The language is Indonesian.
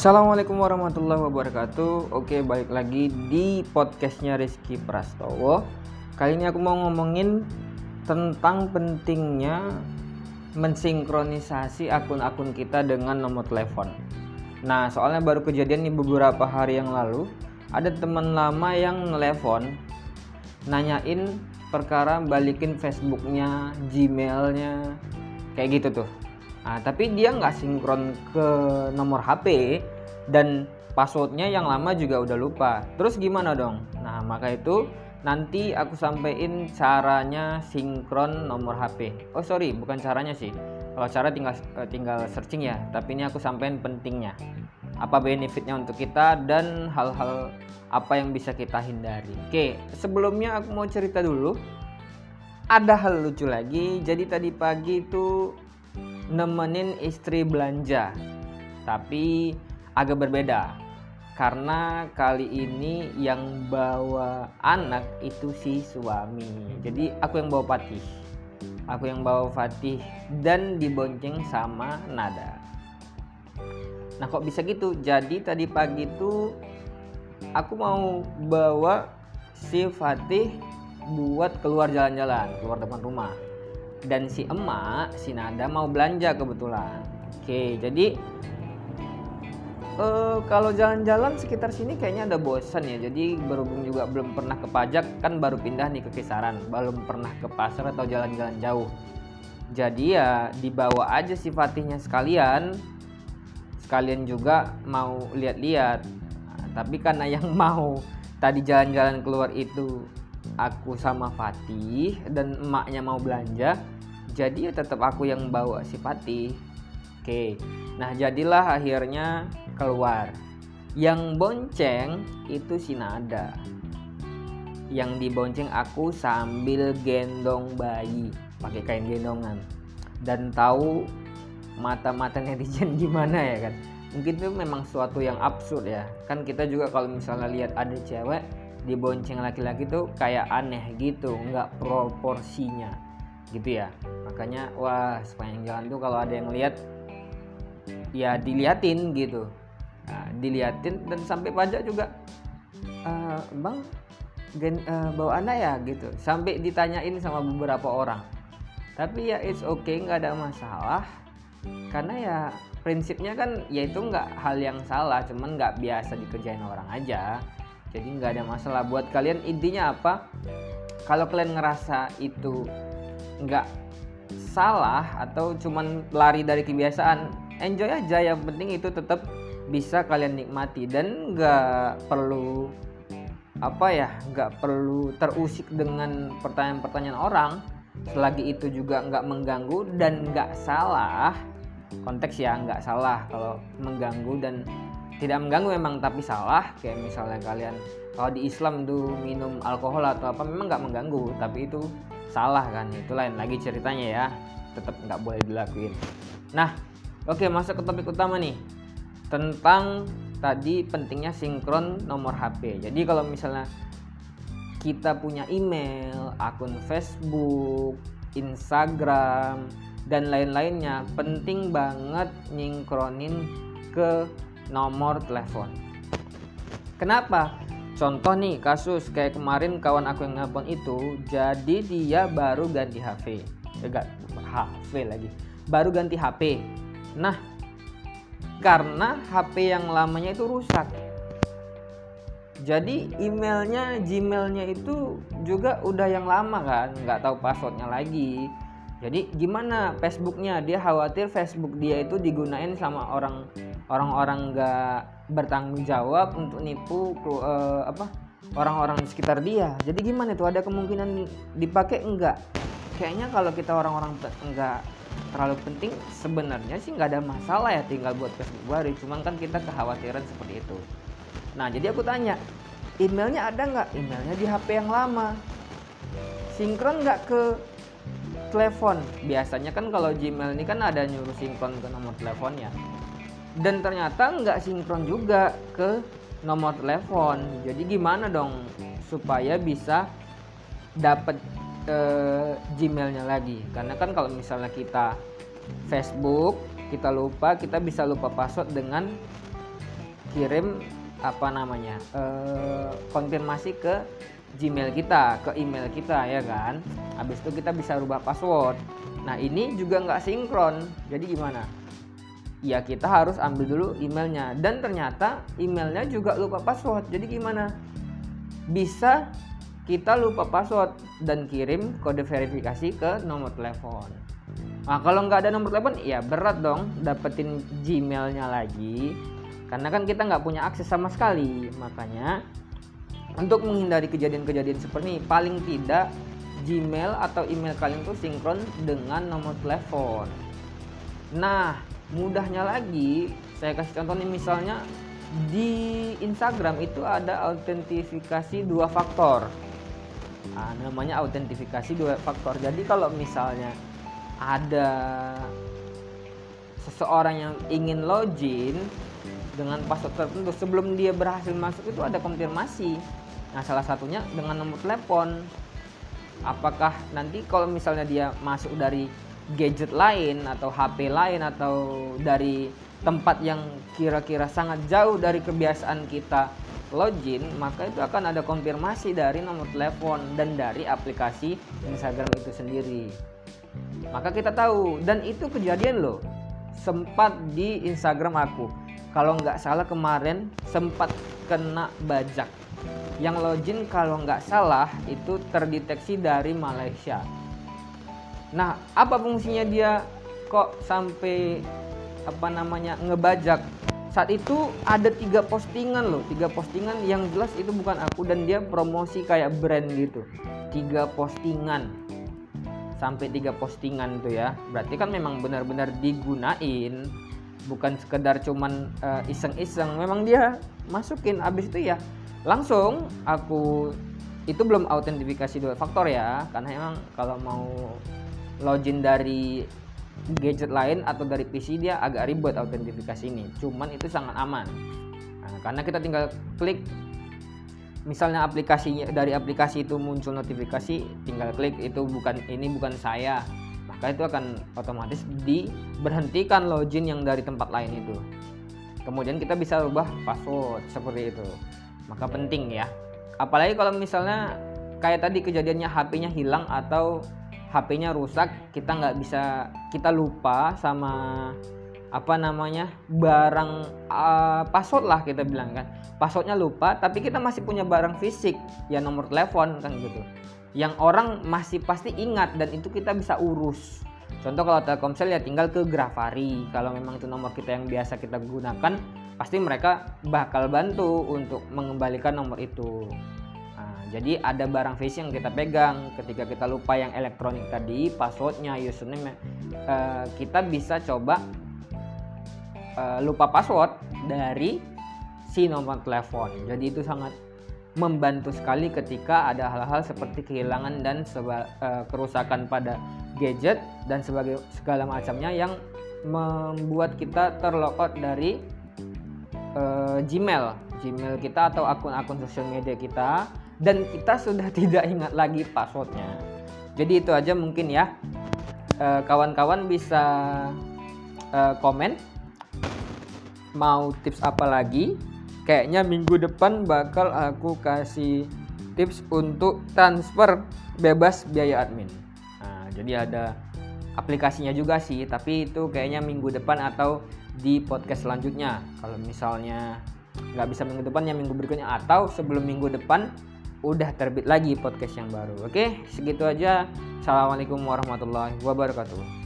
Assalamualaikum warahmatullahi wabarakatuh. Oke balik lagi di podcastnya Rizky Prastowo. Kali ini aku mau ngomongin tentang pentingnya mensinkronisasi akun-akun kita dengan nomor telepon. Nah soalnya baru kejadian nih beberapa hari yang lalu Ada teman lama yang nelfon Nanyain perkara balikin Facebooknya, Gmailnya Kayak gitu tuh Nah, tapi dia nggak sinkron ke nomor HP dan passwordnya yang lama juga udah lupa. Terus gimana dong? Nah, maka itu nanti aku sampaikan caranya sinkron nomor HP. Oh sorry, bukan caranya sih. Kalau cara tinggal eh, tinggal searching ya. Tapi ini aku sampaikan pentingnya. Apa benefitnya untuk kita dan hal-hal apa yang bisa kita hindari. Oke, sebelumnya aku mau cerita dulu. Ada hal lucu lagi. Jadi tadi pagi itu nemenin istri belanja. Tapi agak berbeda. Karena kali ini yang bawa anak itu si suami. Jadi aku yang bawa Fatih. Aku yang bawa Fatih dan dibonceng sama Nada. Nah kok bisa gitu? Jadi tadi pagi itu aku mau bawa si Fatih buat keluar jalan-jalan keluar depan rumah dan si emak si Nada mau belanja kebetulan. Oke jadi uh, kalau jalan-jalan sekitar sini kayaknya ada bosan ya. Jadi berhubung juga belum pernah ke pajak kan baru pindah nih ke kisaran. Belum pernah ke pasar atau jalan-jalan jauh. Jadi ya dibawa aja si Fatihnya sekalian. Sekalian juga mau lihat-lihat. Nah, tapi karena yang mau tadi jalan-jalan keluar itu aku sama Fatih dan emaknya mau belanja jadi ya tetap aku yang bawa si Fatih. Oke nah jadilah akhirnya keluar. Yang bonceng itu si Nada. Yang dibonceng aku sambil gendong bayi pakai kain gendongan. Dan tahu mata-mata netizen gimana ya kan? Mungkin itu memang suatu yang absurd ya. Kan kita juga kalau misalnya lihat ada cewek dibonceng laki-laki tuh kayak aneh gitu nggak proporsinya gitu ya. Makanya wah sepanjang jalan tuh kalau ada yang lihat ya diliatin gitu. Nah, diliatin dan sampai pajak juga e, bang gen, uh, bawa anak ya gitu. Sampai ditanyain sama beberapa orang. Tapi ya it's okay nggak ada masalah. Karena ya prinsipnya kan ya itu nggak hal yang salah cuman nggak biasa dikerjain orang aja jadi nggak ada masalah. Buat kalian intinya apa? Kalau kalian ngerasa itu nggak salah atau cuman lari dari kebiasaan enjoy aja. Yang penting itu tetap bisa kalian nikmati. Dan nggak perlu apa ya nggak perlu terusik dengan pertanyaan-pertanyaan orang. Selagi itu juga nggak mengganggu dan nggak salah. Konteks ya nggak salah kalau mengganggu dan tidak mengganggu memang tapi salah. Kayak misalnya kalian kalau di Islam tuh minum alkohol atau apa memang nggak mengganggu tapi itu salah kan. Itu lain lagi ceritanya ya. Tetap nggak boleh dilakuin. Nah oke masuk ke topik utama nih. Tentang tadi pentingnya sinkron nomor HP jadi kalau misalnya kita punya email akun Facebook Instagram dan lain-lainnya penting banget nyingkronin ke nomor telepon. Kenapa? Contoh nih kasus kayak kemarin kawan aku yang nelpon itu, jadi dia baru ganti HP, enggak eh, HP lagi, baru ganti HP. Nah, karena HP yang lamanya itu rusak, jadi emailnya Gmailnya itu juga udah yang lama kan nggak tahu passwordnya lagi jadi gimana Facebooknya? Dia khawatir Facebook dia itu digunain sama orang orang-orang nggak bertanggung jawab untuk nipu uh, apa orang-orang di sekitar dia. Jadi gimana tuh ada kemungkinan dipakai enggak kayaknya kalau kita orang-orang enggak terlalu penting sebenarnya sih nggak ada masalah ya tinggal buat Facebook baru. Cuman kan kita kekhawatiran seperti itu. Nah jadi aku tanya emailnya ada nggak? Emailnya di HP yang lama. Sinkron nggak ke telepon. Biasanya kan kalau Gmail ini kan ada nyuruh sinkron ke nomor teleponnya dan ternyata nggak sinkron juga ke nomor telepon. Jadi gimana dong supaya bisa dapat e, Gmailnya lagi? Karena kan kalau misalnya kita Facebook kita lupa kita bisa lupa password dengan kirim apa namanya uh, konfirmasi ke Gmail kita, ke email kita ya kan. Habis itu kita bisa rubah password. Nah ini juga nggak sinkron. Jadi gimana? Ya kita harus ambil dulu emailnya dan ternyata emailnya juga lupa password. Jadi gimana? Bisa kita lupa password dan kirim kode verifikasi ke nomor telepon. Nah kalau nggak ada nomor telepon, ya berat dong dapetin Gmailnya lagi karena kan kita nggak punya akses sama sekali makanya untuk menghindari kejadian-kejadian seperti ini paling tidak Gmail atau email kalian itu sinkron dengan nomor telepon. Nah mudahnya lagi saya kasih contoh nih misalnya di Instagram itu ada autentifikasi dua faktor. Nah, namanya autentifikasi dua faktor. Jadi kalau misalnya ada seseorang yang ingin login dengan password tertentu. Sebelum dia berhasil masuk itu ada konfirmasi. Nah salah satunya dengan nomor telepon. Apakah nanti kalau misalnya dia masuk dari gadget lain atau HP lain atau dari tempat yang kira-kira sangat jauh dari kebiasaan kita login maka itu akan ada konfirmasi dari nomor telepon dan dari aplikasi Instagram itu sendiri. Maka kita tahu dan itu kejadian loh sempat di Instagram aku kalau nggak salah kemarin sempat kena bajak. Yang login kalau nggak salah itu terdeteksi dari Malaysia. Nah apa fungsinya dia kok sampai apa namanya ngebajak? Saat itu ada tiga postingan loh tiga postingan. Yang jelas itu bukan aku dan dia promosi kayak brand gitu. Tiga postingan. Sampai tiga postingan tuh ya. Berarti kan memang benar-benar digunain bukan sekedar cuman uh, iseng-iseng. Memang dia masukin abis itu ya langsung aku itu belum autentifikasi dua faktor ya. Karena emang kalau mau login dari gadget lain atau dari PC dia agak ribet autentifikasi ini. Cuman itu sangat aman. Nah, karena kita tinggal klik misalnya aplikasinya dari aplikasi itu muncul notifikasi tinggal klik itu bukan ini bukan saya maka itu akan otomatis diberhentikan login yang dari tempat lain itu. Kemudian kita bisa rubah password seperti itu. Maka penting ya. Apalagi kalau misalnya kayak tadi kejadiannya HP-nya hilang atau HP-nya rusak kita nggak bisa kita lupa sama apa namanya barang uh, password lah kita bilang kan. Passwordnya lupa tapi kita masih punya barang fisik ya nomor telepon kan gitu yang orang masih pasti ingat dan itu kita bisa urus. Contoh kalau Telkomsel ya tinggal ke Grafari kalau memang itu nomor kita yang biasa kita gunakan pasti mereka bakal bantu untuk mengembalikan nomor itu. Nah, jadi ada barang fisik yang kita pegang. Ketika kita lupa yang elektronik tadi passwordnya username uh, kita bisa coba uh, lupa password dari si nomor telepon. Jadi itu sangat membantu sekali ketika ada hal-hal seperti kehilangan dan seba, uh, kerusakan pada gadget dan sebagai segala macamnya yang membuat kita terlokot dari uh, Gmail, Gmail kita atau akun-akun sosial media kita dan kita sudah tidak ingat lagi passwordnya. Jadi itu aja mungkin ya. kawan-kawan uh, bisa uh, komen mau tips apa lagi kayaknya minggu depan bakal aku kasih tips untuk transfer bebas biaya admin. Nah, jadi ada aplikasinya juga sih tapi itu kayaknya minggu depan atau di podcast selanjutnya. Kalau misalnya nggak bisa minggu depan ya minggu berikutnya. Atau sebelum minggu depan udah terbit lagi podcast yang baru oke? Segitu aja. Assalamualaikum warahmatullahi wabarakatuh